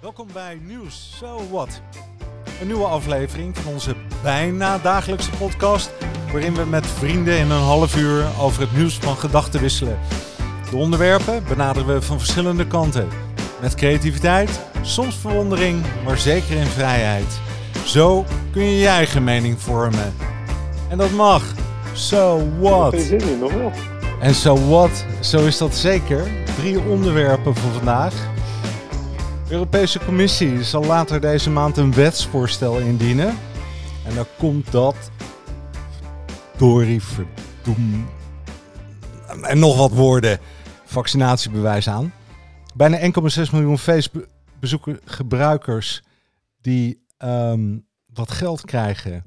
Welkom bij Nieuws So What. Een nieuwe aflevering van onze bijna dagelijkse podcast. Waarin we met vrienden in een half uur over het nieuws van gedachten wisselen. De onderwerpen benaderen we van verschillende kanten. Met creativiteit, soms verwondering, maar zeker in vrijheid. Zo kun je je eigen mening vormen. En dat mag. So what? Geen zin in, nog wel. En so what? Zo is dat zeker. Drie onderwerpen voor vandaag. De Europese Commissie zal later deze maand een wetsvoorstel indienen. En dan komt dat. Dorie verdoem. En nog wat woorden. Vaccinatiebewijs aan. Bijna 1,6 miljoen Facebook gebruikers die ehm, wat geld krijgen.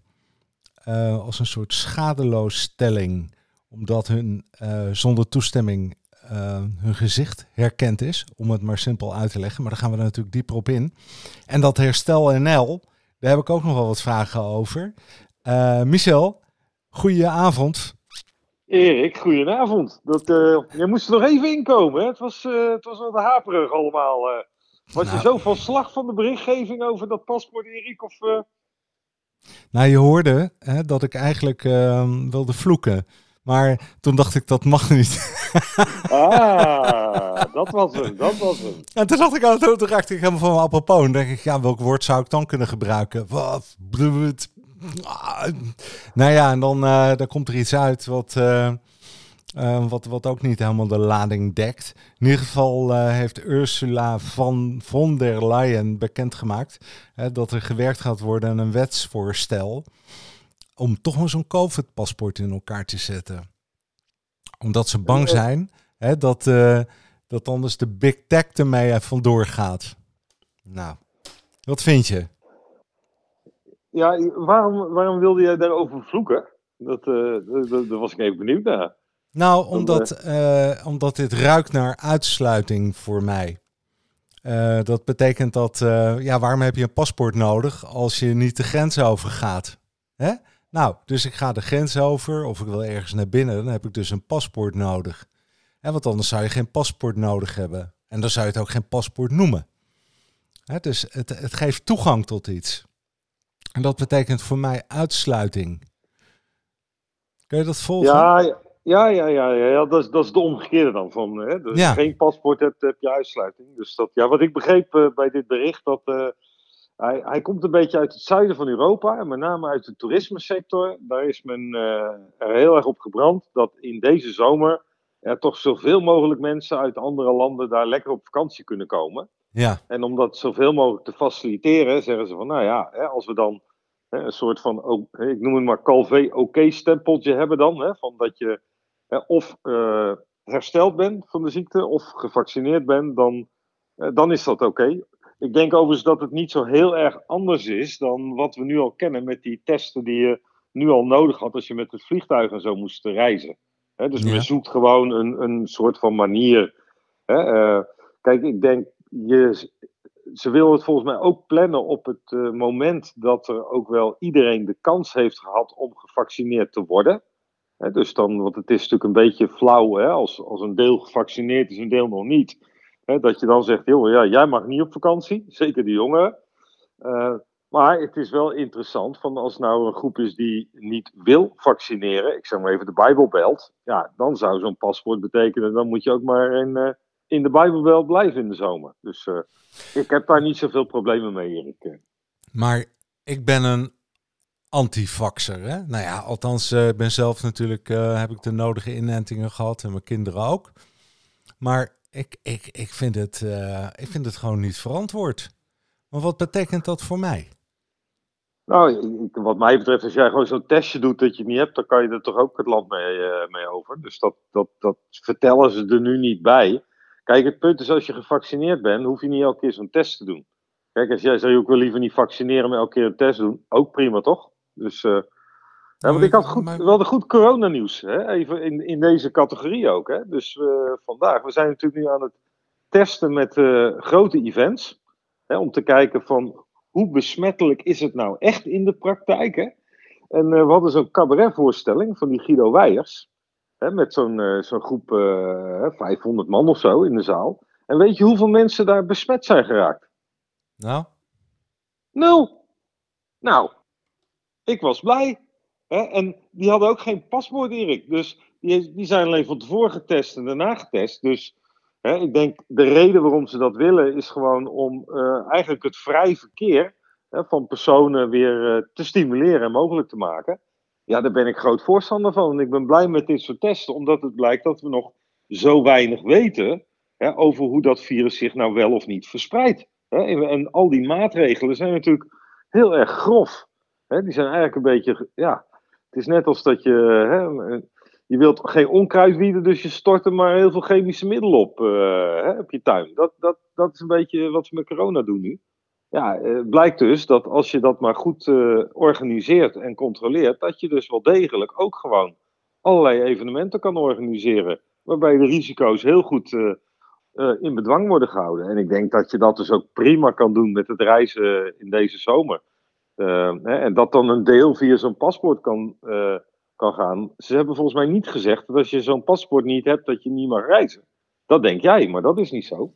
eh, als een soort schadeloosstelling. Omdat hun eh, zonder toestemming eh, hun gezicht herkend is. Om het maar simpel uit te leggen. Maar daar gaan we er natuurlijk dieper op in. En dat herstel NL, daar heb ik ook nog wel wat vragen over. Eh, Michel, goeie avond. Erik, goedenavond. Dat, eh je moest er nog even inkomen. Hè? Het, was, eh, het was wat haperig allemaal. Was Nou. je zo van slag van de berichtgeving over dat paspoort, Erik? Of, Nou, je hoorde hè, dat ik eigenlijk ehm, wilde vloeken. Maar toen dacht ik, dat mag niet. Ah, dat was hem, dat was hem. En toen dacht ik, oh, toen raakte ik helemaal van mijn apropos. En denk ik, ja, welk woord zou ik dan kunnen gebruiken? Wat? Ah. Nou ja, en dan, dan komt er iets uit wat, eh, eh, wat, wat ook niet helemaal de lading dekt. In ieder geval heeft Ursula van von der Leyen bekendgemaakt dat er gewerkt gaat worden aan een wetsvoorstel om toch maar zo'n COVID-paspoort in elkaar te zetten. Omdat ze bang zijn hè, dat, eh, dat anders de big tech ermee vandoor gaat. Nou, wat vind je? Ja, waarom, waarom wilde jij daarover vloeken? Dat, eh, dat, was ik even benieuwd naar. Nou, omdat, eh, omdat dit ruikt naar uitsluiting voor mij. Dat betekent dat, ja, waarom heb je een paspoort nodig als je niet de grens over gaat? Hè? Nou, dus ik ga de grens over of ik wil ergens naar binnen, dan heb ik dus een paspoort nodig. En want anders zou je geen paspoort nodig hebben. En dan zou je het ook geen paspoort noemen. Dus het, het geeft toegang tot iets. En dat betekent voor mij uitsluiting. Kun je dat volgen? Ja, ja, ja, ja, ja, ja, dat, is, dat is de omgekeerde dan. Van, hè? Dus Ja. Als je geen paspoort hebt, heb je uitsluiting. Dus dat, ja, wat ik begreep eh, bij dit bericht, dat eh, hij, hij komt een beetje uit het zuiden van Europa. En met name uit de toerismesector. Daar is men eh, er heel erg op gebrand dat in deze zomer er toch zoveel mogelijk mensen uit andere landen daar lekker op vakantie kunnen komen. Ja, En om dat zoveel mogelijk te faciliteren, zeggen ze van, nou ja, hè, als we dan hè, een soort van, ik noem het maar Calvé-oké-stempeltje hebben dan, hè, van dat je hè, of eh, hersteld bent van de ziekte of gevaccineerd bent, dan, eh, dan is dat oké. Ik denk overigens dat het niet zo heel erg anders is dan wat we nu al kennen met die testen die je nu al nodig had als je met het vliegtuig en zo moest reizen. Dus Ja. men zoekt gewoon een, een soort van manier. Eh, kijk, ik denk, je, ze wil het volgens mij ook plannen op het eh, moment dat er ook wel iedereen de kans heeft gehad om gevaccineerd te worden. Dus dan, want het is natuurlijk een beetje flauw hè, als, als een deel gevaccineerd is en een deel nog niet. Dat je dan zegt, joh, ja, jij mag niet op vakantie, zeker de jongeren. Eh, maar het is wel interessant, van als nou een groep is die niet wil vaccineren, ik zeg maar even de Bijbelbelt, ja, dan zou zo'n paspoort betekenen, dan moet je ook maar in, eh, in de Bijbelbelt blijven in de zomer. Dus eh, ik heb daar niet zoveel problemen mee, Erik. Maar ik ben een antivaxer. Hè? Nou ja, althans, ik ben zelf natuurlijk, heb ik de nodige inentingen gehad en mijn kinderen ook. Maar ik, ik, ik, vind het, eh, ik vind het gewoon niet verantwoord. Maar wat betekent dat voor mij? Nou, wat mij betreft, als jij gewoon zo'n testje doet dat je het niet hebt, dan kan je er toch ook het land mee, eh, mee over. Dus dat, dat, dat vertellen ze er nu niet bij. Kijk, het punt is, als je gevaccineerd bent, hoef je niet elke keer zo'n test te doen. Kijk, als jij zou ook wel liever niet vaccineren, maar elke keer een test doen, ook prima toch? Dus, eh, ja, want ik had goed, we hadden goed coronanieuws, hè? even in, in deze categorie ook. Hè? Dus eh, vandaag, we zijn natuurlijk nu aan het testen met eh, grote events, hè, om te kijken van hoe besmettelijk is het nou echt in de praktijk? Hè? En eh, we hadden zo'n cabaretvoorstelling van die Guido Weijers. Hè, met zo'n zo'n groep eh 500 man of zo in de zaal. En weet je hoeveel mensen daar besmet zijn geraakt? Nou? Nul. Nou, ik was blij. En die hadden ook geen paspoort, Erik. Dus die, die zijn alleen van tevoren getest en daarna getest. Dus hè, ik denk de reden waarom ze dat willen is gewoon om uh, eigenlijk het vrij verkeer hè, van personen weer uh, te stimuleren en mogelijk te maken. Ja, daar ben ik groot voorstander van. En ik ben blij met dit soort testen, omdat het blijkt dat we nog zo weinig weten hè, over hoe dat virus zich nou wel of niet verspreidt. En al die maatregelen zijn natuurlijk heel erg grof. Die zijn eigenlijk een beetje, ja, het is net als dat je, hè, je wilt geen onkruid wieden, dus je stort er maar heel veel chemische middelen op, uh, hè, op je tuin. Dat, dat, dat is een beetje wat ze met corona doen nu. Ja, eh, blijkt dus dat als je dat maar goed uh, organiseert en controleert, dat je dus wel degelijk ook gewoon allerlei evenementen kan organiseren. Waarbij de risico's heel goed in bedwang worden gehouden. En ik denk dat je dat dus ook prima kan doen met het reizen in deze zomer. Hè, en dat dan een deel via zo'n paspoort kan, kan gaan. Ze hebben volgens mij niet gezegd dat als je zo'n paspoort niet hebt, dat je niet mag reizen. Dat denk jij, maar dat is niet zo.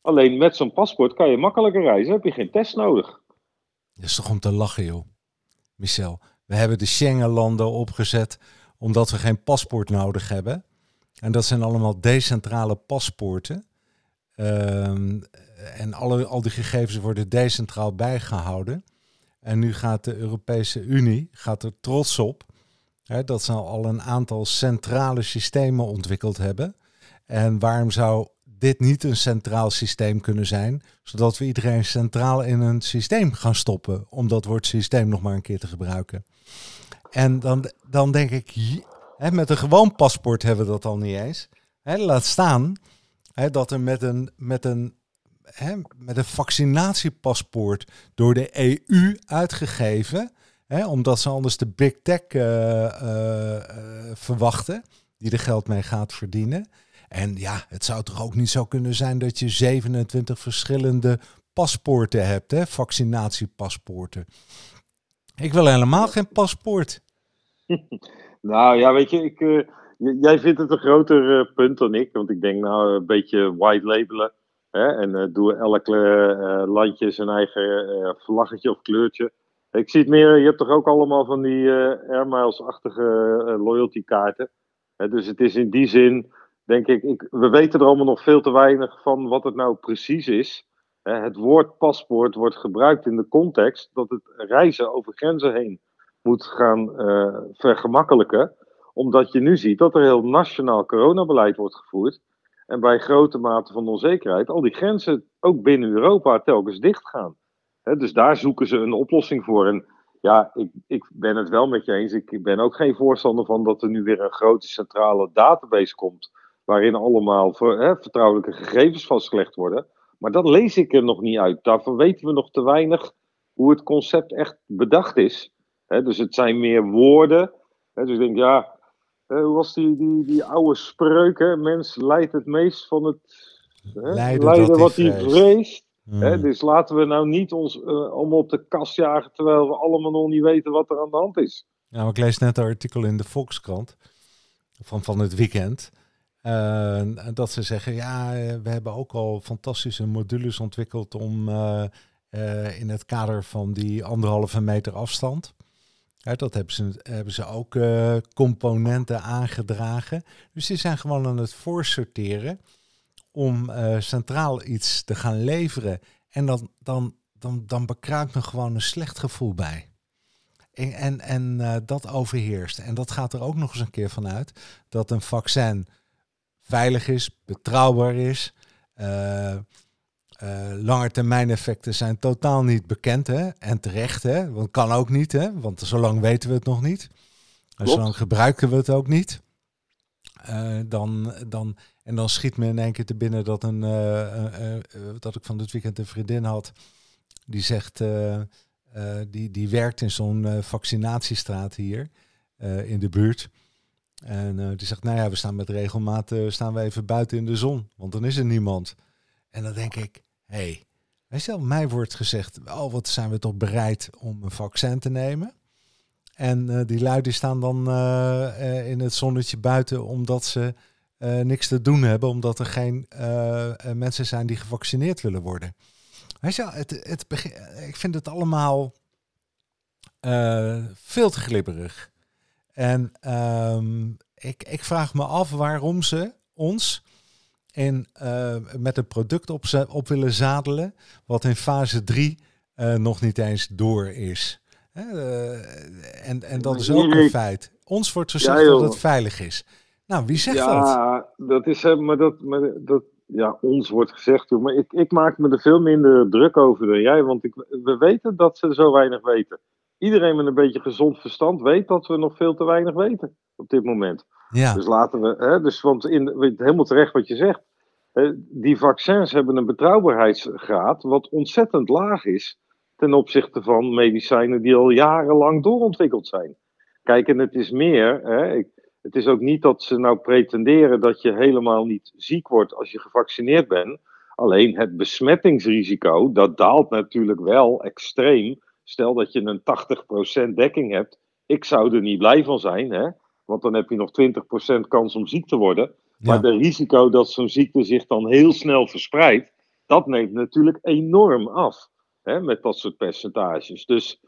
Alleen met zo'n paspoort kan je makkelijker reizen, heb je geen test nodig. Dat is toch om te lachen, joh. Michel, we hebben de Schengen-landen opgezet omdat we geen paspoort nodig hebben. En dat zijn allemaal decentrale paspoorten. Um, en alle, al die gegevens worden decentraal bijgehouden. En nu gaat de Europese Unie gaat er trots op hè, dat ze al een aantal centrale systemen ontwikkeld hebben. En waarom zou dit niet een centraal systeem kunnen zijn, zodat we iedereen centraal in een systeem gaan stoppen, om dat woord systeem nog maar een keer te gebruiken. En dan, dan denk ik, hè, met een gewoon paspoort hebben we dat al niet eens. Hè, laat staan hè, dat er met een, met een hè, met een vaccinatiepaspoort door de EU uitgegeven. Hè, omdat ze anders de big tech uh, uh, verwachten, die er geld mee gaat verdienen. En ja, het zou toch ook niet zo kunnen zijn dat je 27 verschillende paspoorten hebt, hè, vaccinatiepaspoorten. Ik wil helemaal geen paspoort. nou ja, weet je, ik, jij vindt het een groter punt dan ik. Want ik denk nou een beetje white labelen. En uh, doe elk landje zijn eigen vlaggetje of kleurtje. Ik zie het meer, je hebt toch ook allemaal van die Air Miles-achtige loyalty kaarten. dus het is in die zin denk ik, ik, we weten er allemaal nog veel te weinig van wat het nou precies is. het woord paspoort wordt gebruikt in de context dat het reizen over grenzen heen moet gaan vergemakkelijken. Omdat je nu ziet dat er heel nationaal coronabeleid wordt gevoerd. En bij grote mate van onzekerheid al die grenzen ook binnen Europa telkens dichtgaan. He, dus daar zoeken ze een oplossing voor. En ja, ik, ik ben het wel met je eens. Ik ben ook geen voorstander van dat er nu weer een grote centrale database komt waarin allemaal hè, vertrouwelijke gegevens vastgelegd worden. Maar dat lees ik er nog niet uit. Daarvan weten we nog te weinig hoe het concept echt bedacht is. dus het zijn meer woorden. dus ik denk, ja, hoe was die, die, die oude spreuk? Hè? Mens leidt het meest van het lijden, wat hij vreest. Hmm. dus laten we nou niet ons uh, allemaal op de kast jagen terwijl we allemaal nog niet weten wat er aan de hand is. Ja, maar ik lees net een artikel in de Volkskrant van, van het weekend. Uh, dat ze zeggen, ja, we hebben ook al fantastische modules ontwikkeld om uh, in het kader van die anderhalve meter afstand. Dat hebben ze, hebben ze ook componenten aangedragen. Dus die zijn gewoon aan het voorsorteren om centraal iets te gaan leveren. En dan, dan, dan, dan bekruipt me gewoon een slecht gevoel bij. En, en, en dat overheerst. En dat gaat er ook nog eens een keer vanuit dat een vaccin veilig is, betrouwbaar is. Uh, uh, termijn effecten zijn totaal niet bekend hè? en terecht. Hè? Want kan ook niet, hè? want zolang weten we het nog niet. En zolang gebruiken we het ook niet. Uh, dan, dan, en dan schiet me in één keer te binnen dat, een, dat ik van dit weekend een vriendin had. Die zegt, die, die werkt in zo'n vaccinatiestraat hier in de buurt. En die zegt, nou ja, we staan met regelmaat staan we even buiten in de zon, want dan is er niemand. En dan denk ik, hey, mij wordt gezegd, oh wat zijn we toch bereid om een vaccin te nemen. En uh, die lui staan dan in het zonnetje buiten omdat ze niks te doen hebben, omdat er geen mensen zijn die gevaccineerd willen worden. Weet je, het, het ik vind het allemaal veel te glibberig. En um, ik, ik vraag me af waarom ze ons in, uh, met een product op, op willen zadelen, wat in fase 3 uh, nog niet eens door is. Uh, en, en dat is ook een feit. Ons wordt gezegd ja, dat het veilig is. Nou, wie zegt ja, dat? Ja, dat is, maar dat, maar dat, ja, ons wordt gezegd, maar ik, ik maak me er veel minder druk over dan jij, want ik, we weten dat ze zo weinig weten. Iedereen met een beetje gezond verstand weet dat we nog veel te weinig weten op dit moment. Ja. Dus laten we, hè, dus, want in, helemaal terecht wat je zegt, die vaccins hebben een betrouwbaarheidsgraad wat ontzettend laag is ten opzichte van medicijnen die al jarenlang doorontwikkeld zijn. Kijk, en het is meer, hè, het is ook niet dat ze nou pretenderen dat je helemaal niet ziek wordt als je gevaccineerd bent. Alleen het besmettingsrisico, dat daalt natuurlijk wel extreem. Stel dat je een 80% dekking hebt. Ik zou er niet blij van zijn, hè? want dan heb je nog 20% kans om ziek te worden. Maar het risico dat zo'n ziekte zich dan heel snel verspreidt, dat neemt natuurlijk enorm af hè, met dat soort percentages. Dus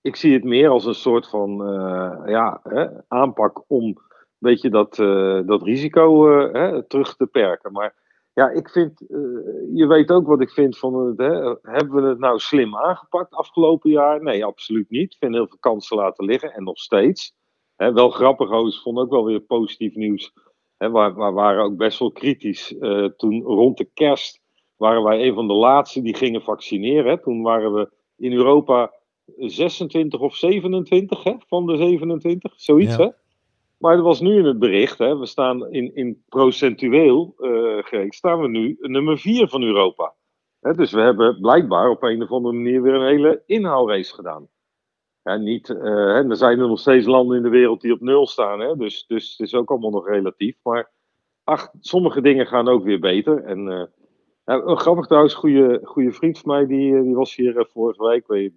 ik zie het meer als een soort van uh, ja, hè, aanpak om beetje dat, uh, dat risico uh, hè, terug te perken. Maar ja, ik vind, je weet ook wat ik vind van het, hè, hebben we het nou slim aangepakt afgelopen jaar? Nee, absoluut niet. Ik vind heel veel kansen laten liggen en nog steeds. Hè, wel grappig, ik vond ook wel weer positief nieuws. Hè, waar waren ook best wel kritisch. toen rond de kerst waren wij een van de laatste die gingen vaccineren. Toen waren we in Europa 26 of 27 hè, van de 27, zoiets hè. Maar er was nu in het bericht, hè, we staan in, in procentueel uh, staan we nu nummer 4 van Europa. Hè, dus we hebben blijkbaar op een of andere manier weer een hele inhaalrace gedaan. Ja, niet, uh, hè, er zijn er nog steeds landen in de wereld die op nul staan, hè, dus, dus het is ook allemaal nog relatief. Maar ach, sommige dingen gaan ook weer beter. En uh, ja, grappig trouwens, een goede, goede vriend van mij, die, die was hier vorige week. Weet,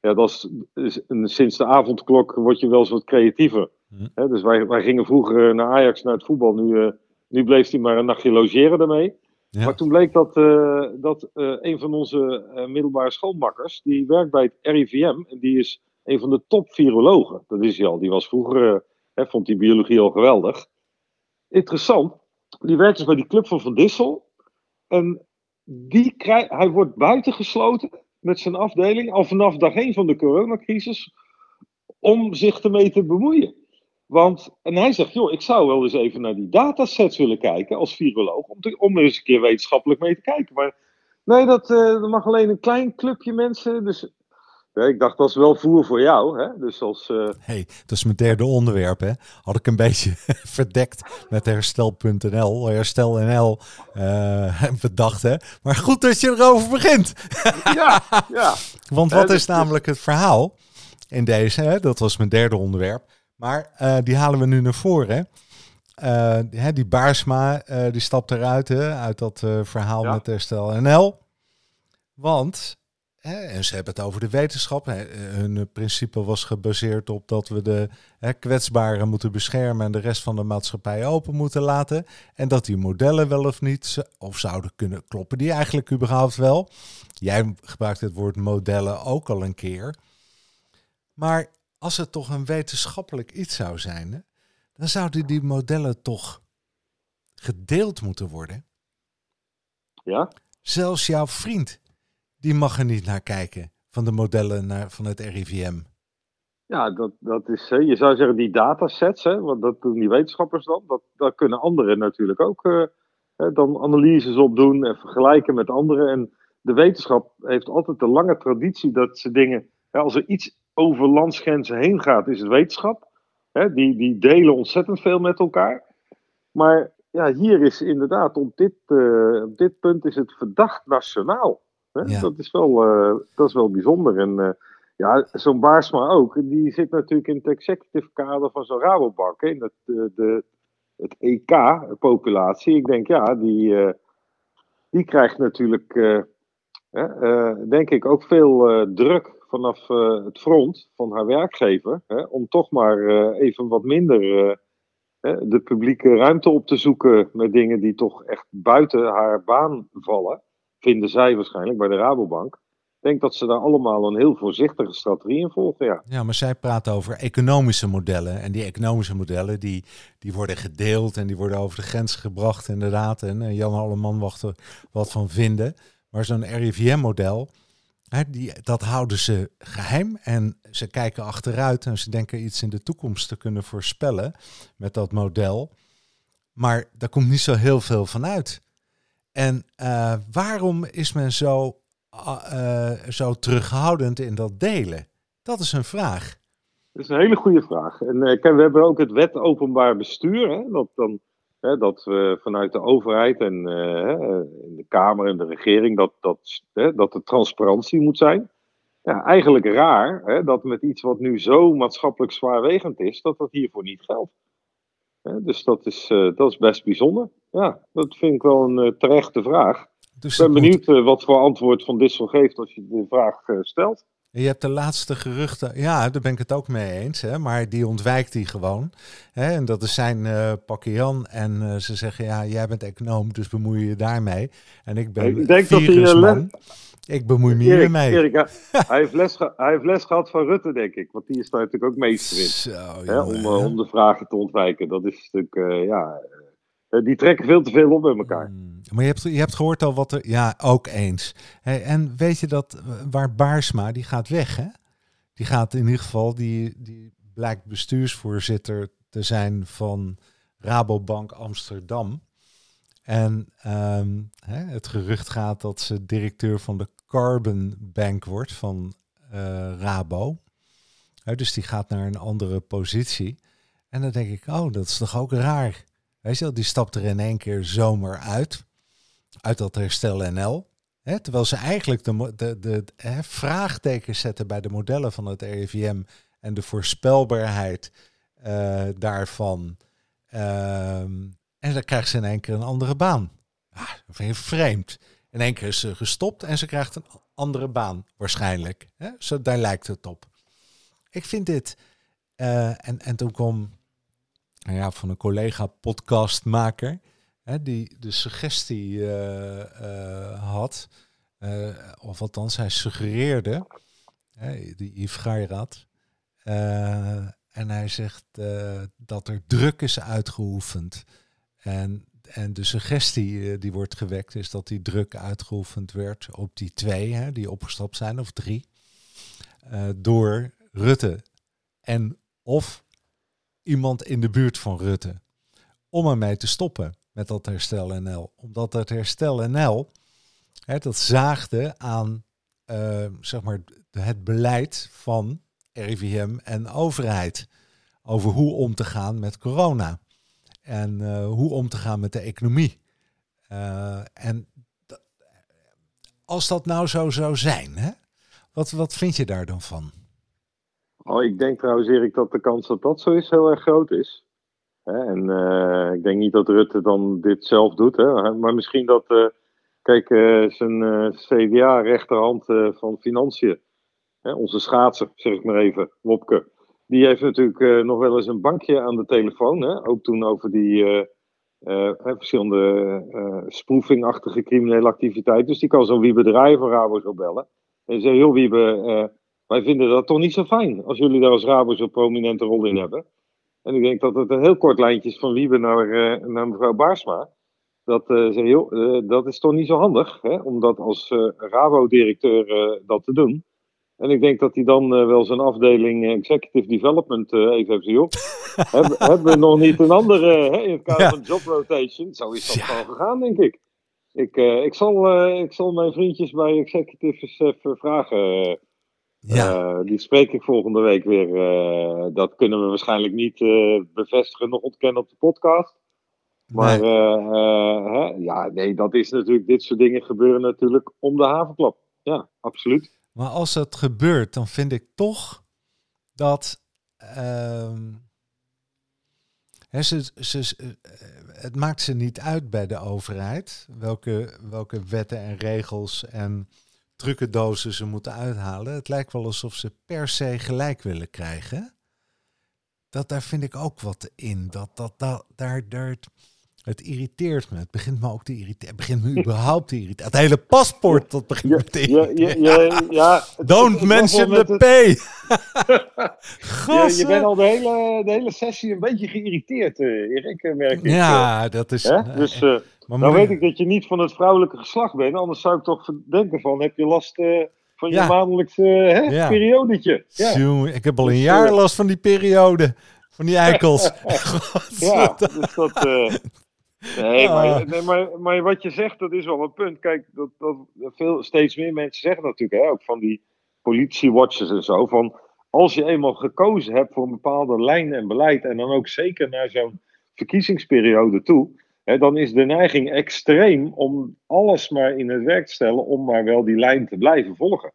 ja, dat is, sinds de avondklok word je wel eens wat creatiever. Hm. dus wij, wij gingen vroeger eh, naar Ajax, naar het voetbal. Nu, uh, nu bleef hij maar een nachtje logeren daarmee. Maar toen bleek dat, uh, dat een van onze middelbare schoolmakkers, die werkt bij het RIVM, en die is een van de top virologen. Dat is hij al. Die was vroeger, vond die biologie al geweldig. Interessant. Die werkt dus bij die club van Van Dissel. En die krijg, hij wordt buitengesloten met zijn afdeling al vanaf dag 1 van de coronacrisis om zich ermee te bemoeien. Want, en hij zegt, joh, ik zou wel eens even naar die datasets willen kijken als viroloog, om, te, om er eens een keer wetenschappelijk mee te kijken. Maar nee, dat, uh, dat mag alleen een klein clubje mensen. Dus ja, ik dacht, dat is wel voer voor jou. Hè? Dus als, uh... hey, dat is mijn derde onderwerp. Hè? Had ik een beetje verdekt met herstel.nl, herstel.nl uh, bedacht. Hè? Maar goed dat je erover begint. ja, ja. Want wat is namelijk het verhaal in deze? Hè? Dat was mijn derde onderwerp. Maar uh, die halen we nu naar voren. Hè? die Baarsma, die stapt eruit hè? uit dat verhaal ja. met herstel.nl. Want en ze hebben het over de wetenschap. hun principe was gebaseerd op dat we de kwetsbaren moeten beschermen en de rest van de maatschappij open moeten laten. En dat die modellen wel of niet, of zouden kunnen kloppen, die eigenlijk überhaupt wel. Jij gebruikt het woord modellen ook al een keer. Maar als het toch een wetenschappelijk iets zou zijn, dan zouden die modellen toch gedeeld moeten worden. Ja? Zelfs jouw vriend die mag er niet naar kijken van de modellen naar, van het RIVM. Ja, dat, dat is, je zou zeggen die datasets, hè, want dat doen die wetenschappers dan, dat, dat kunnen anderen natuurlijk ook uh, dan analyses op doen en vergelijken met anderen. En de wetenschap heeft altijd een lange traditie dat ze dingen, als er iets over landsgrenzen heen gaat, is het wetenschap. Hè, die, die delen ontzettend veel met elkaar. Maar ja, hier is inderdaad, op dit, uh, op dit punt is het verdacht nationaal. Dat, is wel, uh, dat is wel bijzonder. En uh, ja, zo'n Baarsma ook. Die zit natuurlijk in het executive kader van zo'n Rabobank. In het, de, de, het EK-populatie. Ik denk, ja, die, die krijgt natuurlijk, denk ik, ook veel druk vanaf het front van haar werkgever. Hè, om toch maar even wat minder de publieke ruimte op te zoeken met dingen die toch echt buiten haar baan vallen. vinden zij waarschijnlijk bij de Rabobank. Ik denk dat ze daar allemaal een heel voorzichtige strategie in volgen. Ja, ja maar zij praten over economische modellen. En die economische modellen die, die worden gedeeld en die worden over de grens gebracht, inderdaad. En Jan Alleman wacht er wat van vinden. Maar zo'n RIVM-model, die, dat houden ze geheim. En ze kijken achteruit en ze denken iets in de toekomst te kunnen voorspellen met dat model. Maar daar komt niet zo heel veel van uit. En uh, waarom is men zo uh, zo terughoudend in dat delen? Dat is een vraag. Dat is een hele goede vraag. En uh, we hebben ook het wet openbaar bestuur. Hè, dan, hè, dat we vanuit de overheid en uh, de Kamer en de regering dat, dat, hè, dat er transparantie moet zijn. Ja, eigenlijk raar hè, dat met iets wat nu zo maatschappelijk zwaarwegend is, dat dat hiervoor niet geldt. dus dat is, dat is best bijzonder. Ja, dat vind ik wel een terechte vraag. Dus ik ben benieuwd eh, wat voor antwoord Van Dissel geeft als je de vraag stelt. Je hebt de laatste geruchten, ja, daar ben ik het ook mee eens, hè, maar die ontwijkt hij gewoon. Hè, en dat is zijn uh, pakje Jan. En ze zeggen, ja, jij bent econoom, dus bemoei je daarmee. En ik ben ik denk dat hij, Ik bemoei me hiermee. Erik, hij, heeft les hij heeft les gehad van Rutte, denk ik. Want die is daar natuurlijk ook meester in. Zo, hè, om, om de vragen te ontwijken. Dat is natuurlijk, ja, eh, die trekken veel te veel op bij elkaar. Hmm. Maar je hebt, je hebt gehoord al wat er. Ja, ook eens. En weet je dat eh, waar Baarsma, die gaat weg, hè? Die gaat in ieder geval, die, die blijkt bestuursvoorzitter te zijn van Rabobank Amsterdam. En um, hè, het gerucht gaat dat ze directeur van de Carbon Bank wordt van uh, Rabo. dus die gaat naar een andere positie. En dan denk ik, oh, dat is toch ook raar. Weet je wel, die stapt er in één keer zomer uit. Uit dat herstel NL. Hè, terwijl ze eigenlijk de, de, de, vraagtekens zetten bij de modellen van het RIVM en de voorspelbaarheid uh, daarvan. Ehm, en dan krijgt ze in één keer een andere baan. Ah, vreemd. In één keer is ze gestopt en ze krijgt een andere baan, waarschijnlijk. Hè? Zo, daar lijkt het op. Ik vind dit. Uh, en, en toen kwam nou ja, van een collega-podcastmaker, hè, die de suggestie uh, had, uh, of althans hij suggereerde, die Yves Gairat, en hij zegt dat er druk is uitgeoefend. En, en de suggestie die wordt gewekt is dat die druk uitgeoefend werd op die twee, hè, die opgestapt zijn, of drie, door Rutte en of iemand in de buurt van Rutte om ermee te stoppen met dat herstel NL. Omdat dat herstel NL, hè, dat zaagde aan uh, zeg maar het beleid van RIVM en overheid over hoe om te gaan met corona en uh, hoe om te gaan met de economie. Uh, en als dat nou zo zou zijn, hè, wat, wat vind je daar dan van? Oh, ik denk trouwens, Erik, dat de kans dat dat zo is heel erg groot is. en uh, ik denk niet dat Rutte dan dit zelf doet. Hè? Maar misschien dat, uh, kijk, uh, zijn CDA-rechterhand van Financiën, onze schaatser, zeg ik maar even, Wopke, die heeft natuurlijk nog wel eens een bankje aan de telefoon. Hè? Ook toen over die verschillende sproefingachtige criminele activiteiten. Dus die kan zo'n Wiebe Draaien van Rabo zo bellen. En zeggen, joh Wiebe, wij vinden dat toch niet zo fijn als jullie daar als Rabo zo'n prominente rol in hebben. En ik denk dat het een heel kort lijntje is van Wiebe naar, uh, naar mevrouw Baarsma. Dat, uh, zeg, joh, uh, dat is toch niet zo handig hè, om dat als Rabo-directeur dat te doen. En ik denk dat hij dan wel zijn afdeling Executive Development even heeft joh. hebben, hebben we nog niet een andere hè, in het kader van job rotation? Zo is dat ja. gewoon gegaan, denk ik. Ik, ik, zal, ik zal mijn vriendjes bij Executives even vragen ja. Uh, die spreek ik volgende week weer. Uh, dat kunnen we waarschijnlijk niet uh, bevestigen, nog ontkennen op de podcast. Maar nee. Hè, ja, nee, dat is natuurlijk, dit soort dingen gebeuren natuurlijk om de havenklap. Ja, absoluut. Maar als dat gebeurt, dan vind ik toch dat. Ehm, hè, ze, ze, het maakt ze niet uit bij de overheid welke, welke wetten en regels en trucendozen ze moeten uithalen. Het lijkt wel alsof ze per se gelijk willen krijgen. Dat, daar vind ik ook wat in. Dat, dat, dat, daar, daar, Het irriteert me. Het begint me ook te irriteren. Het begint me überhaupt te irriteren. Het hele paspoort, dat begint me te irriteren. ja, ja, ja, Don't mention the P. het- Je, bent al de hele, de hele sessie een beetje geïrriteerd, eh, Erik, eh, merk ik. Ja, dat is... Dus eh, maar nou weet ik dat je niet van het vrouwelijke geslacht bent. Anders zou ik toch denken van, heb je last eh, van Ja. je maandelijkse hè, Ja. periodetje? Ja. Ik heb al een Dus, jaar eh, last van die periode. Van die eikels. Ja, dus dat. eh, nee, Ah. maar, nee maar, maar wat je zegt, dat is wel een punt. Kijk, dat, dat veel, steeds meer mensen zeggen natuurlijk, hè, ook van die politiewatchers en zo, van als je eenmaal gekozen hebt voor een bepaalde lijn en beleid, en dan ook zeker naar zo'n verkiezingsperiode toe, dan is de neiging extreem om alles maar in het werk te stellen om maar wel die lijn te blijven volgen.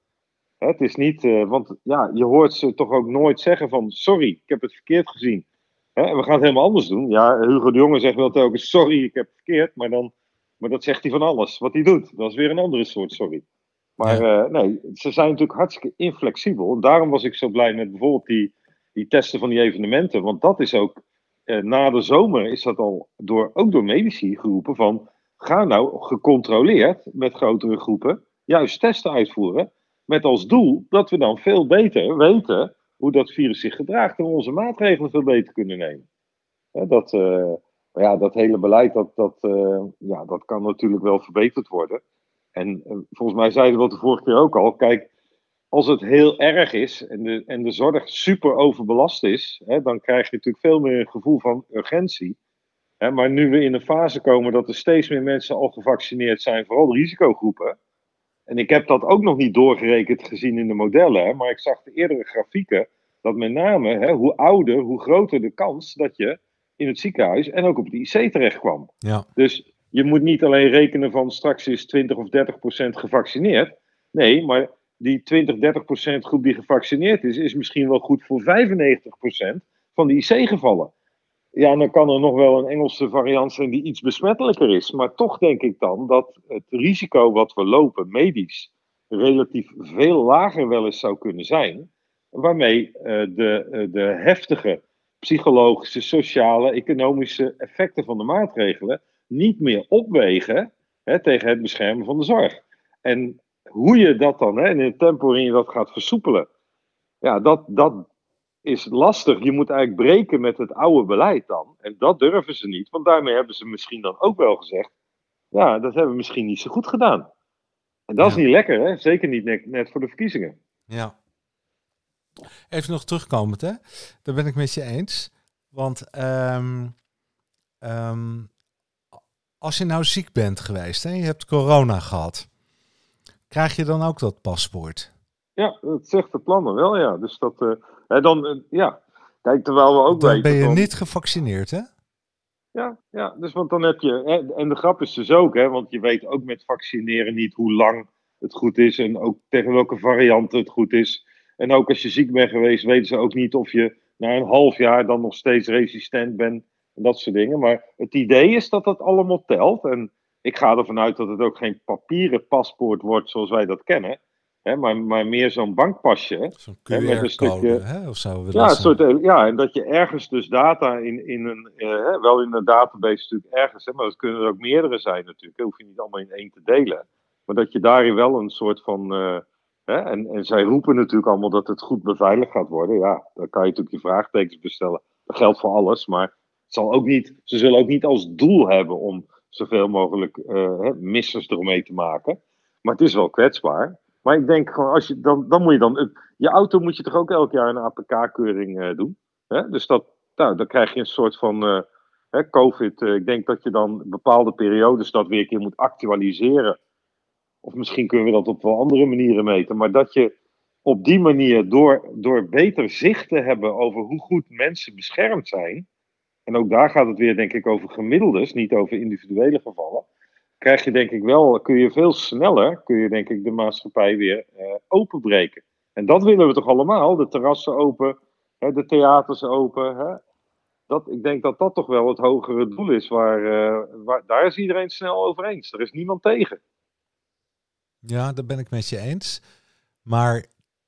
Het is niet, eh, want ja, je hoort ze toch ook nooit zeggen van sorry, ik heb het verkeerd gezien. En we gaan het helemaal anders doen. Ja, Hugo de Jonge zegt wel telkens sorry, ik heb het verkeerd, maar, dan, maar dat zegt hij van alles wat hij doet. Dat is weer een andere soort sorry. Maar eh, nee, ze zijn natuurlijk hartstikke inflexibel. En daarom was ik zo blij met bijvoorbeeld die, die testen van die evenementen. Want dat is ook, eh, na de zomer is dat al door, ook door medici geroepen van... ga nou gecontroleerd met grotere groepen juist testen uitvoeren. Met als doel dat we dan veel beter weten hoe dat virus zich gedraagt... en onze maatregelen veel beter kunnen nemen. Dat, eh, ja, dat hele beleid, dat, dat, eh, ja, dat kan natuurlijk wel verbeterd worden. En volgens mij zeiden we dat de vorige keer ook al. Kijk, als het heel erg is en de, en de zorg super overbelast is, hè, dan krijg je natuurlijk veel meer een gevoel van urgentie. Hè, maar nu we in een fase komen dat er steeds meer mensen al gevaccineerd zijn, vooral risicogroepen. En ik heb dat ook nog niet doorgerekend gezien in de modellen, hè, maar ik zag de eerdere grafieken dat met name hè, hoe ouder, hoe groter de kans dat je in het ziekenhuis en ook op de IC terecht kwam. Ja, Dus je moet niet alleen rekenen van straks is 20 of 30 procent gevaccineerd. Nee, maar die 20, 30 procent groep die gevaccineerd is, is misschien wel goed voor 95 procent van die IC-gevallen. Ja, dan kan er nog wel een Engelse variant zijn die iets besmettelijker is. Maar toch denk ik dan dat het risico wat we lopen, medisch, relatief veel lager wel eens zou kunnen zijn. Waarmee eh, de, eh, de heftige psychologische, sociale, economische effecten van de maatregelen niet meer opwegen hè, tegen het beschermen van de zorg. En hoe je dat dan, hè, in het tempo waarin je dat gaat versoepelen, ja, dat, dat is lastig. Je moet eigenlijk breken met het oude beleid dan. En dat durven ze niet, want daarmee hebben ze misschien dan ook wel gezegd, ja, dat hebben we misschien niet zo goed gedaan. En dat is niet lekker, hè? zeker niet net, net voor de verkiezingen. ja. Even nog terugkomend, hè. Daar ben ik met je eens. Want ehm, ehm, als je nou ziek bent geweest en je hebt corona gehad, krijg je dan ook dat paspoort? Ja, dat zegt de plannen wel, ja. Dus dat, eh, hè, dan, eh, ja. Kijk, terwijl we ook Dan weten... ben je niet gevaccineerd, hè? Ja, ja, dus want dan heb je. Hè, en de grap is dus ook, hè, want je weet ook met vaccineren niet hoe lang het goed is en ook tegen welke varianten het goed is. En ook als je ziek bent geweest, weten ze ook niet of je na een half jaar dan nog steeds resistent bent en dat soort dingen. Maar het idee is dat dat allemaal telt. En ik ga ervan uit dat het ook geen papieren paspoort wordt zoals wij dat kennen, hè, maar, maar meer zo'n bankpasje. Zo'n met een stukje- hè? Of zo. Ja, soort, eh, ja, en dat je ergens dus data in, in een, eh, wel in een database natuurlijk ergens, hè, maar dat kunnen er ook meerdere zijn natuurlijk, hè, hoef je niet allemaal in één te delen. Maar dat je daarin wel een soort van, eh, hè, en, en zij roepen natuurlijk allemaal dat het goed beveiligd gaat worden. Ja, dan kan je natuurlijk je vraagtekens bestellen. Dat geldt voor alles, maar het zal ook niet, ze zullen ook niet als doel hebben om zoveel mogelijk hè, missers eromhee te maken. Maar het is wel kwetsbaar. Maar ik denk gewoon, als je, dan, dan moet je dan. Je auto moet je toch ook elk jaar een APK-keuring eh, doen. Hè? Dus dat, nou, dan krijg je een soort van. eh, hè, COVID. ik denk dat je dan bepaalde periodes dat weer een keer moet actualiseren. Of misschien kunnen we dat op wel andere manieren meten. Maar dat je op die manier, door, door beter zicht te hebben over hoe goed mensen beschermd zijn. En ook daar gaat het weer, denk ik, over gemiddeldes, niet over individuele gevallen. Krijg je denk ik wel, kun je veel sneller, kun je denk ik de maatschappij weer eh, openbreken. En dat willen we toch allemaal? De terrassen open, hè, de theaters open. Hè? Dat, ik denk dat dat toch wel het hogere doel is. Waar, eh, waar, daar is iedereen snel over eens. Er is niemand tegen. Ja, daar ben ik met je eens. Maar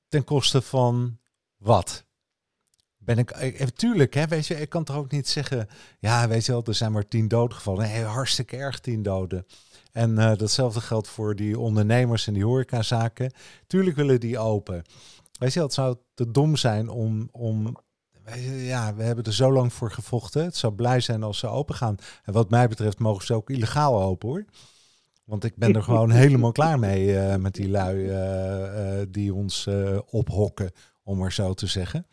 ten koste van wat? Ben ik, ik tuurlijk, hè, weet je, ik kan toch ook niet zeggen, ja, weet je wel, er zijn maar tien doden gevallen. Nee, hartstikke erg tien doden. En datzelfde geldt voor die ondernemers en die horecazaken. Tuurlijk willen die open. Weet je, het zou te dom zijn om, om ja, we hebben er zo lang voor gevochten. Het zou blij zijn als ze open gaan. En wat mij betreft mogen ze ook illegaal open hoor. Want ik ben er gewoon helemaal klaar mee uh, met die lui uh, uh, die ons ophokken, om maar zo te zeggen.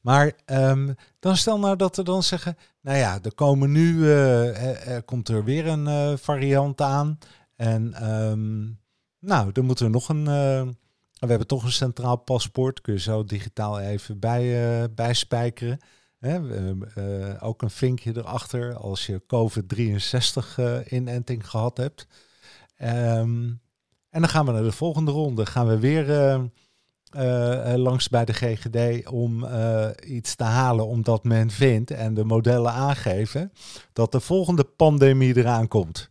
Maar um, dan stel nou dat we dan zeggen, nou ja, er komen nu, er komt er weer een variant aan. En um, nou, dan moeten we nog een we hebben toch een centraal paspoort. Kun je zo digitaal even bij, uh, bijspijkeren. Hè? Uh, ook een vinkje erachter als je COVID-63 uh, inenting gehad hebt. Um, en dan gaan we naar de volgende ronde. Gaan we weer langs bij de GGD om iets te halen omdat men vindt en de modellen aangeven dat de volgende pandemie eraan komt.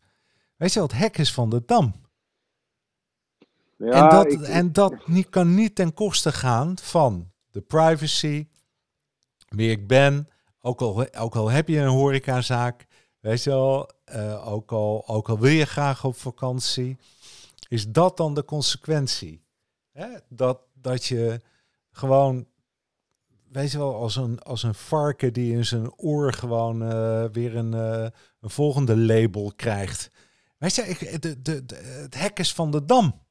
Weet je wat hek is van de dam? Ja, en dat, en dat niet, kan niet ten koste gaan van de privacy, wie ik ben, ook al, ook al heb je een horecazaak, weet je wel, uh, ook, al, ook al wil je graag op vakantie, is dat dan de consequentie? Hè? Dat, dat je gewoon, weet je wel, als een, als een varken die in zijn oor gewoon uh, weer een, uh, een volgende label krijgt. Weet je, ik, de, de, de, het hek is van de dam.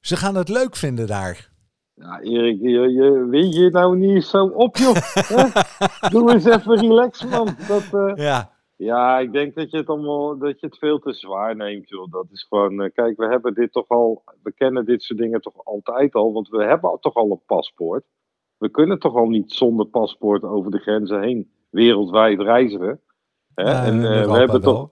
Ze gaan het leuk vinden daar. Ja, Erik, je, je weet je nou niet zo op, joh. Doe eens even relax, man. Dat, uh, ja. Ja, ik denk dat je het allemaal dat je het veel te zwaar neemt, joh. Dat is gewoon, uh, kijk, we hebben dit toch al, we kennen dit soort dingen toch altijd al, want we hebben toch al een paspoort. We kunnen toch al niet zonder paspoort over de grenzen heen wereldwijd reizigen. Hè? Uh, en we hebben toch.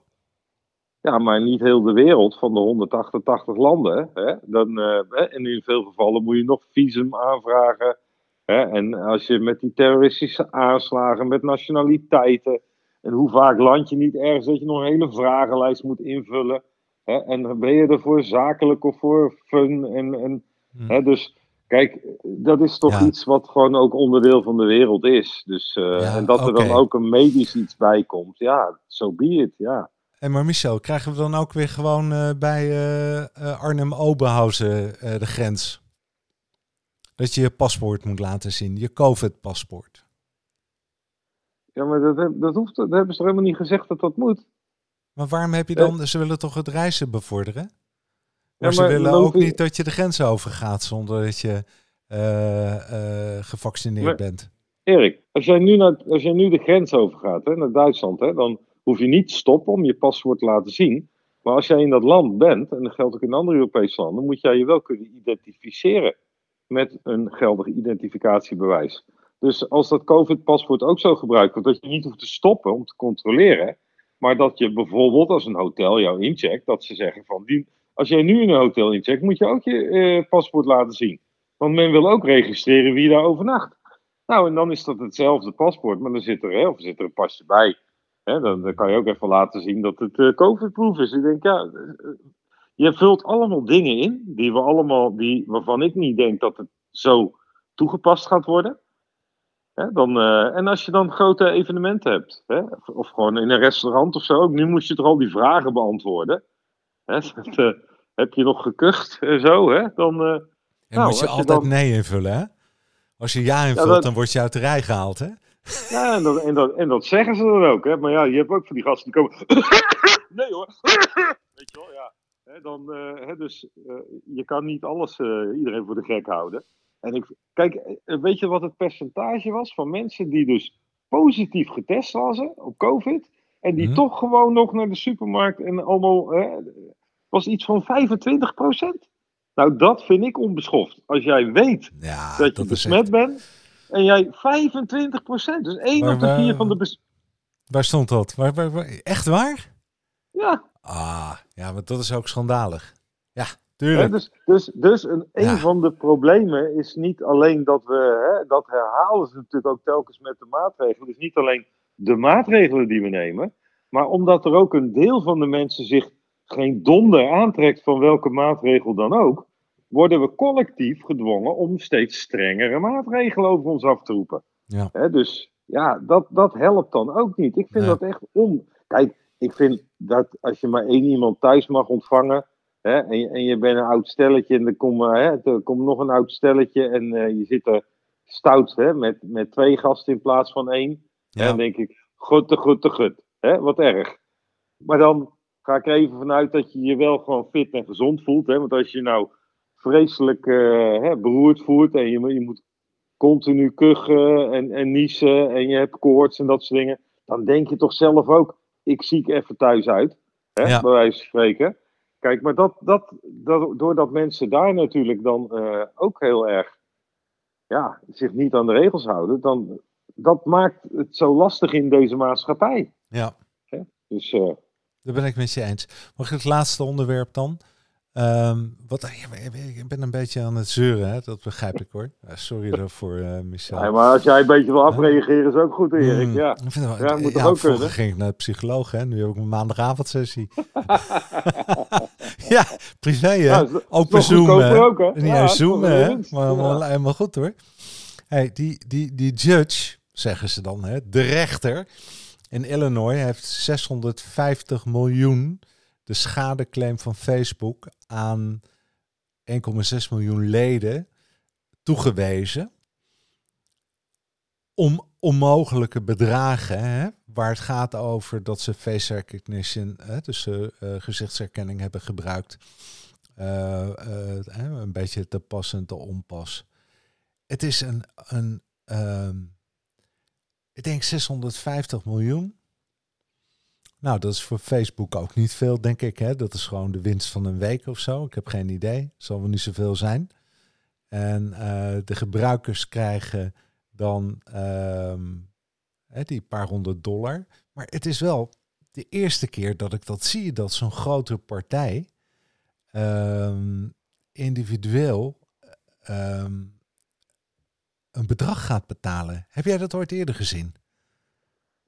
Ja, maar niet heel de wereld van de 188 landen. Hè? Dan, uh, en in veel gevallen moet je nog visum aanvragen. Hè? En als je met die terroristische aanslagen, met nationaliteiten. En hoe vaak land je niet ergens dat je nog een hele vragenlijst moet invullen. Hè? En ben je er voor zakelijk of voor fun? En, en, hm. hè? Dus kijk, dat is toch iets wat gewoon ook onderdeel van de wereld is. Dus, uh, en dat er dan ook een medisch iets bij komt. Ja, zo so be it, ja. En maar Michel, krijgen we dan ook weer gewoon uh, bij uh, Arnhem-Oberhausen de grens? Dat je je paspoort moet laten zien, je COVID-paspoort. Ja, maar dat, dat, hoeft, dat hebben ze er helemaal niet gezegd dat dat moet. Maar waarom heb je dan, ze willen toch het reizen bevorderen? Maar, ja, maar ze willen ook niet dat je de grens overgaat zonder dat je gevaccineerd bent. Erik, als jij nu, naar, als jij nu de grens overgaat hè, naar Duitsland, hè, dan hoef je niet te stoppen om je paspoort te laten zien. Maar als jij in dat land bent, en dat geldt ook in andere Europese landen, moet jij je wel kunnen identificeren met een geldig identificatiebewijs. Dus als dat COVID-paspoort ook zo gebruikt wordt, dat je niet hoeft te stoppen om te controleren, maar dat je bijvoorbeeld als een hotel jou incheckt, dat ze zeggen van, als jij nu in een hotel incheckt, moet je ook je eh, paspoort laten zien. Want men wil ook registreren wie daar overnacht. Nou, en dan is dat hetzelfde paspoort, maar dan zit er, hè, of zit er een pasje bij dan, kan je ook even laten zien dat het uh, COVID-proof is. Ik denk, ja, eh, je vult allemaal dingen in die we allemaal, die, waarvan ik niet denk dat het zo toegepast gaat worden. Dan, uh, en als je dan grote evenementen hebt, of gewoon in een restaurant of zo, ook nu moest je toch al die vragen beantwoorden. dat, heb je nog gekucht en zo, hè? Dan, nou, moet je altijd nee invullen, hè? Als je ja invult, dan word je uit de rij gehaald, hè? Ja, en dat, en, dat, en dat zeggen ze dan ook. Hè? Maar ja, je hebt ook van die gasten die komen. nee hoor. Weet je wel, ja. Hè, dan, uh, hè, dus uh, je kan niet alles, uh, iedereen voor de gek houden. En ik, kijk, weet je wat het percentage was van mensen die dus positief getest waren op COVID. En die mm toch gewoon nog naar de supermarkt en allemaal. was iets van 25% Nou, dat vind ik onbeschoft. Als jij weet ja, dat je besmet bent en jij 25 procent. Dus 1 op de 4 van de... Waar stond dat? Waar, waar, echt waar? Ja. Ah, ja, maar dat is ook schandalig. Ja, tuurlijk. dus dus, dus een, een van de problemen is niet alleen dat we, hè, dat herhalen ze natuurlijk ook telkens met de maatregelen, is niet alleen de maatregelen die we nemen, maar omdat er ook een deel van de mensen zich geen donder aantrekt van welke maatregel dan ook, worden we collectief gedwongen om steeds strengere maatregelen over ons af te roepen. Ja. Dus ja, dat, dat helpt dan ook niet. Ik vind dat echt om. Kijk, ik vind dat als je maar één iemand thuis mag ontvangen. Hè, en, je, en je bent een oud stelletje en er komt, eh, hè, er komt nog een oud stelletje. En eh, je zit er stout hè, met, met twee gasten in plaats van één. Ja. Dan denk ik, goed te goed te goed. Hè, wat erg. Maar dan ga ik er even vanuit dat je je wel gewoon fit en gezond voelt. Hè? Want als je nou vreselijk eh, hè, beroerd voelt en je, moet- je moet continu kuchen en, en niezen en je hebt koorts en dat soort dingen. Dan denk je toch zelf ook, ik ziek even thuis uit. Hè? Ja. Bij wijze van spreken. Kijk, maar dat, dat, dat, doordat mensen daar natuurlijk dan eh, ook heel erg ja, zich niet aan de regels houden, dan dat maakt het zo lastig in deze maatschappij. ja, Dus eh, daar ben ik met je eens. Mag ik het laatste onderwerp dan? Ehm, wat, ik ben een beetje aan het zeuren, hè? dat begrijp ik hoor. Sorry daarvoor, eh Michel. ja, maar als jij een beetje wil afreageren, is ook goed, Erik. Mm, Ja. ik vind het wel- Ja, moet toch ja, ook kunnen? ging ik naar de psycholoog, hè? nu heb ik een maandagavondsessie. ja, privé hè? Ja, Zoom. ook, hè? Niet Ja, Zoom, hè? Maar helemaal goed hoor. Hey, die, die, die judge, zeggen ze dan, hè? de rechter in Illinois heeft 650 miljoen de schadeclaim van Facebook aan 1,6 miljoen leden toegewezen. Om onmogelijke bedragen, hè, waar het gaat over dat ze face recognition, hè, dus eh, gezichtsherkenning hebben gebruikt. Eh, een beetje te pas en te onpas. Het is een, een ehm, ik denk 650 miljoen. Nou, dat is voor Facebook ook niet veel, denk ik. Hè? Dat is gewoon de winst van een week of zo. Ik heb geen idee. Zal wel niet zoveel zijn. En de gebruikers krijgen dan ehm, hè, die paar honderd dollar. Maar het is wel de eerste keer dat ik dat zie, dat zo'n grote partij ehm, individueel ehm, een bedrag gaat betalen. Heb jij dat ooit eerder gezien?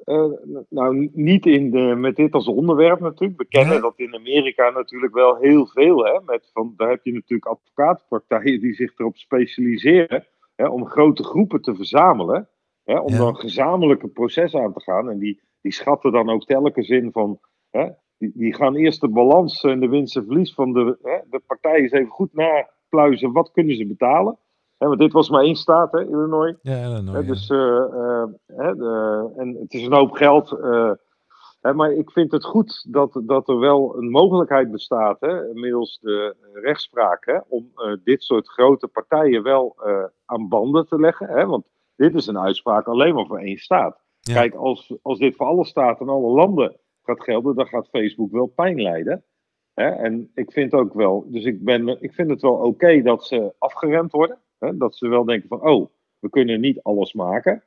Eh, nou, niet in de, met dit als onderwerp natuurlijk. We kennen dat in Amerika natuurlijk wel heel veel. Hè, met van, daar heb je natuurlijk advocatenpartijen die zich erop specialiseren hè, om grote groepen te verzamelen. Hè, om Ja. dan gezamenlijk een proces aan te gaan. En die, die schatten dan ook telkens in van. Hè, die, die gaan eerst de balans en de winst en verlies van de, hè, de partijen eens even goed napluizen. Wat kunnen ze betalen? Hè, want dit was maar één staat, hè, Illinois. Ja, Illinois, Hè, dus, eh, eh, hè, de- en het is een hoop geld. eh, hè, maar ik vind het goed dat, dat er wel een mogelijkheid bestaat, hè, middels de rechtspraak, hè, om dit soort grote partijen wel aan banden te leggen. Hè, want dit is een uitspraak alleen maar voor één staat. Ja. Kijk, als, als dit voor alle staten en alle landen gaat gelden, dan gaat Facebook wel pijn lijden. Hè? En ik vind ook wel, dus ik, ben, ik vind het wel oké dat ze afgeremd worden. Hè? Dat ze wel denken van, oh, we kunnen niet alles maken.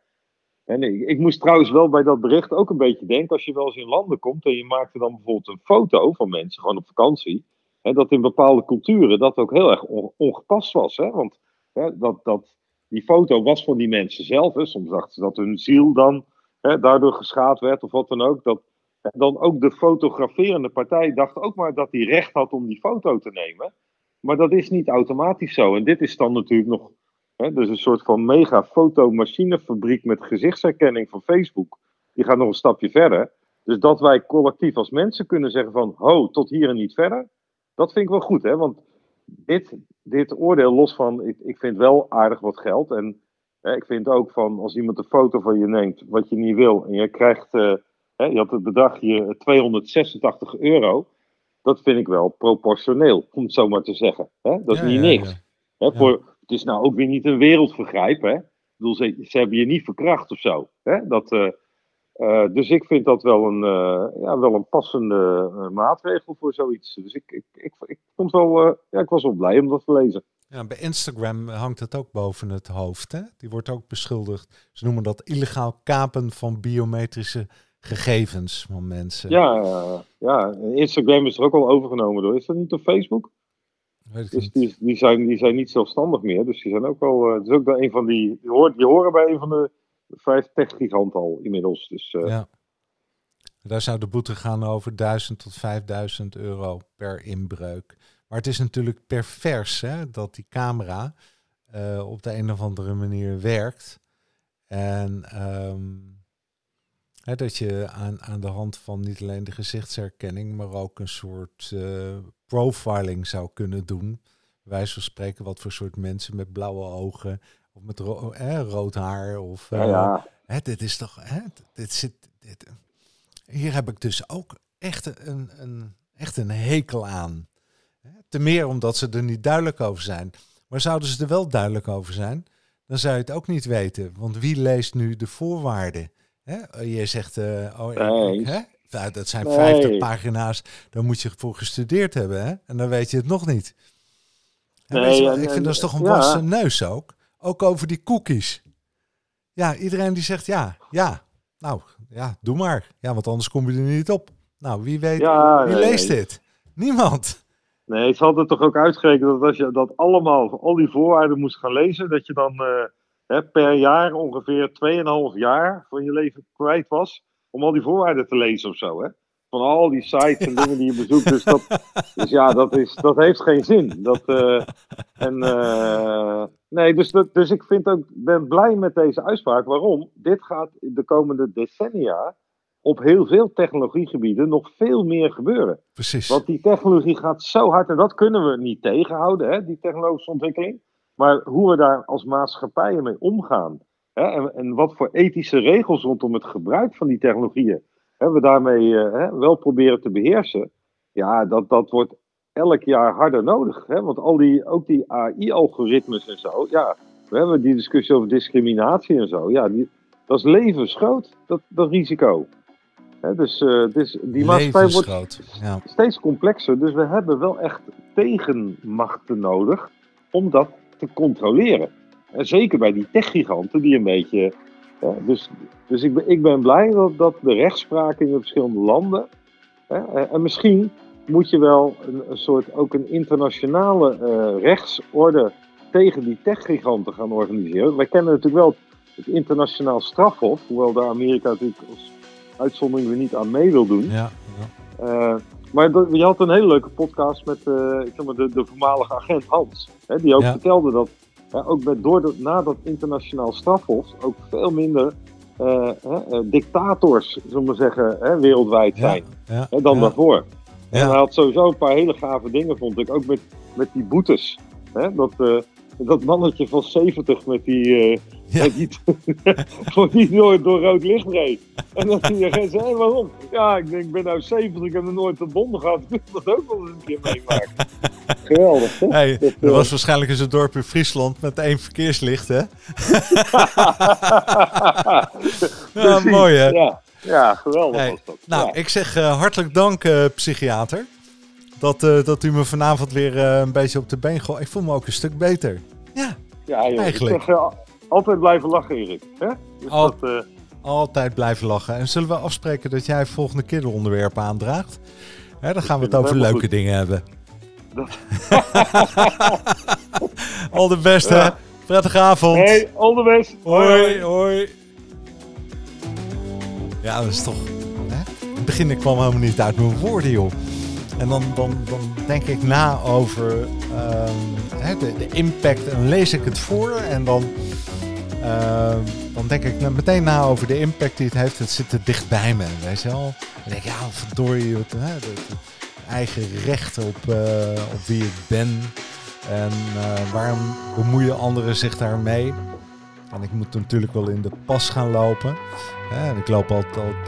En ik, ik moest trouwens wel bij dat bericht ook een beetje denken, als je wel eens in landen komt en je maakt er dan bijvoorbeeld een foto van mensen, gewoon op vakantie, hè, dat in bepaalde culturen dat ook heel erg on- ongepast was. Hè? Want hè, dat, dat, die foto was van die mensen zelf. Hè? Soms dachten ze dat hun ziel dan hè, daardoor geschaad werd of wat dan ook. Dat, hè, dan ook de fotograferende partij dacht ook maar dat hij recht had om die foto te nemen. Maar dat is niet automatisch zo. En dit is dan natuurlijk nog Hè, dus een soort van mega fotomachinefabriek met gezichtsherkenning van Facebook. Die gaat nog een stapje verder. Dus dat wij collectief als mensen kunnen zeggen van, ho, tot hier en niet verder. Dat vind ik wel goed, hè. Want dit, dit oordeel los van, ik, ik vind wel aardig wat geld. En hè, ik vind ook van, als iemand een foto van je neemt, wat je niet wil. En je krijgt, eh, hè, je had het bedragje 286 euro. Dat vind ik wel proportioneel, om het zo maar te zeggen. Hè? Dat is Ja, niet ja, niks. ja. Hè, voor, het is nou ook weer niet een wereldvergrijp. Hè? Ik bedoel, ze, ze hebben je niet verkracht of zo. Hè? Dat, eh, dus ik vind dat wel een, eh, ja, wel een passende eh, maatregel voor zoiets. Dus ik, ik, ik, ik, vond wel, ja, ik was wel blij om dat te lezen. Ja, bij Instagram hangt het ook boven het hoofd. Hè? Die wordt ook beschuldigd. Ze noemen dat illegaal kapen van biometrische gegevens van mensen. Ja, ja, Instagram is er ook al overgenomen door. Is dat niet op Facebook? Weet ik Dus niet. die, die, zijn, die zijn niet zelfstandig meer. Dus die zijn ook al. het is ook wel een van die. Die, hoort, die horen bij een van de vijf tech-giganten al inmiddels. Dus eh, Ja. Daar zou de boete gaan over 1000 tot 5000 euro per inbreuk. Maar het is natuurlijk pervers hè, dat die camera uh, op de een of andere manier werkt. En ehm, hè, dat je aan, aan de hand van niet alleen de gezichtsherkenning, maar ook een soort uh, profiling zou kunnen doen. Wij van spreken wat voor soort mensen met blauwe ogen of met ro rood haar. Of, ja, ja. Eh, hè, dit is toch. Hè, dit zit, dit, hier heb ik dus ook echt een, een, echt een hekel aan. Ten meer omdat ze er niet duidelijk over zijn. Maar zouden ze er wel duidelijk over zijn, dan zou je het ook niet weten. Want wie leest nu de voorwaarden? Hè? Je zegt, uh, oh, nee. hè? Nou, dat zijn 50 pagina's, daar moet je voor gestudeerd hebben. Hè? En dan weet je het nog niet. Nee, je, ik vind dat is toch een wassen neus ook. Ook over die cookies. Ja, iedereen die zegt ja, ja. Nou, ja, doe maar. Ja, want anders kom je er niet op. Nou, wie weet, wie leest dit? Niemand. Nee, ze hadden toch ook uitgerekend dat als je dat allemaal, al die voorwaarden moest gaan lezen, dat je dan uh, hè, per jaar ongeveer 2,5 jaar van je leven kwijt was om al die voorwaarden te lezen of zo. Hè? Van al die sites en dingen die je bezoekt. Dus, dat, dus ja, dat, is, dat heeft geen zin. Dat, uh, en, uh, nee, dus, dus ik vind ook, ben blij met deze uitspraak. Waarom? Dit gaat de komende decennia op heel veel technologiegebieden nog veel meer gebeuren. Precies. Want die technologie gaat zo hard en dat kunnen we niet tegenhouden, hè, die technologische ontwikkeling. Maar hoe we daar als maatschappijen mee omgaan hè, en, en, wat voor ethische regels rondom het gebruik van die technologieën hè, we daarmee uh, wel proberen te beheersen, ja, dat, dat wordt elk jaar harder nodig. Hè, want al die, ook die AI-algoritmes en zo, ja, we hebben die discussie over discriminatie en zo, ja, die, dat is levensgroot, dat, dat risico dus, uh, dus die maatschappij wordt ja. steeds complexer. Dus we hebben wel echt tegenmachten nodig om dat te controleren. En zeker bij die techgiganten die een beetje. dus dus ik, ben, ik ben blij dat, dat de rechtspraak in de verschillende landen. Hè, en misschien moet je wel een, een soort ook een internationale uh, rechtsorde tegen die techgiganten gaan organiseren. Wij kennen natuurlijk wel het internationaal strafhof, hoewel daar Amerika natuurlijk als uitzondering er niet aan mee wil doen. Ja, ja. Uh, maar je had een hele leuke podcast met uh, ik zeg maar de, de voormalige agent Hans. Hè, die ook vertelde dat ook met, door de, na dat internationaal strafhof ook veel minder uh, dictators, zullen we zeggen, hè, wereldwijd zijn dan daarvoor. En hij had sowieso een paar hele gave dingen, vond ik. Ook met, met die boetes. Hè, dat, dat mannetje van 70 met die, ja. die, die door, door rood licht reed. En dan zie je zei, waarom? Ja, ik denk, ik ben nou 70, ik heb nog nooit een bonden gehad. Ik wil dat ook wel eens een keer meemaken. Geweldig, hè? Hey, dat, was uh, waarschijnlijk eens een dorp in Friesland met één verkeerslicht, hè? ja, mooi, hè? Ja, ja geweldig hey, was dat. Nou, ik zeg uh, hartelijk dank, uh, psychiater. Dat, dat u me vanavond weer een beetje op de been gooit. Ik voel me ook een stuk beter. Ja, ja joh, eigenlijk. Ik zeg, altijd blijven lachen, Erik. Hè? Dus dat, uh... Altijd blijven lachen. En zullen we afspreken dat jij volgende keer de onderwerpen aandraagt? Hè, dan gaan we het over leuke dingen hebben. al de beste. Ja. Prettige avond. Hey, all the best. Hoi, hoi. Ja, dat is toch... Hè? In het begin kwam helemaal niet uit mijn woorden, joh. En dan, dan, dan denk ik na over um, de, de, impact en lees ik het voor. En dan Ehm, dan denk ik meteen na over de impact die het heeft. Het zit er dichtbij me, weet je wel. Dan denk ik, ja, verdorie, de, eigen recht op, uh, op wie ik ben. En uh, waarom bemoeien anderen zich daarmee? En ik moet natuurlijk wel in de pas gaan lopen. Hè, ik loop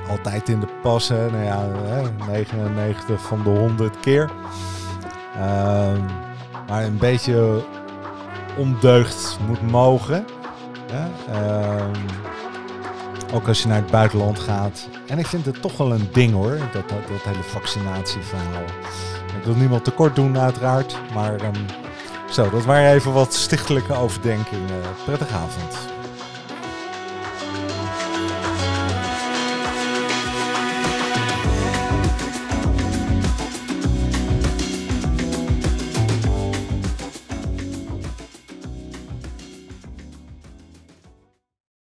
altijd, in de pas. Nou ja, hè, 99 van de 100 keer. Uh, maar een beetje ondeugd moet mogen. Ehm, ook als je naar het buitenland gaat. En ik vind het toch wel een ding hoor, dat, dat, dat hele vaccinatieverhaal. Ik wil niemand tekort doen uiteraard, maar um, zo, dat waren even wat stichtelijke overdenkingen. Prettige avond.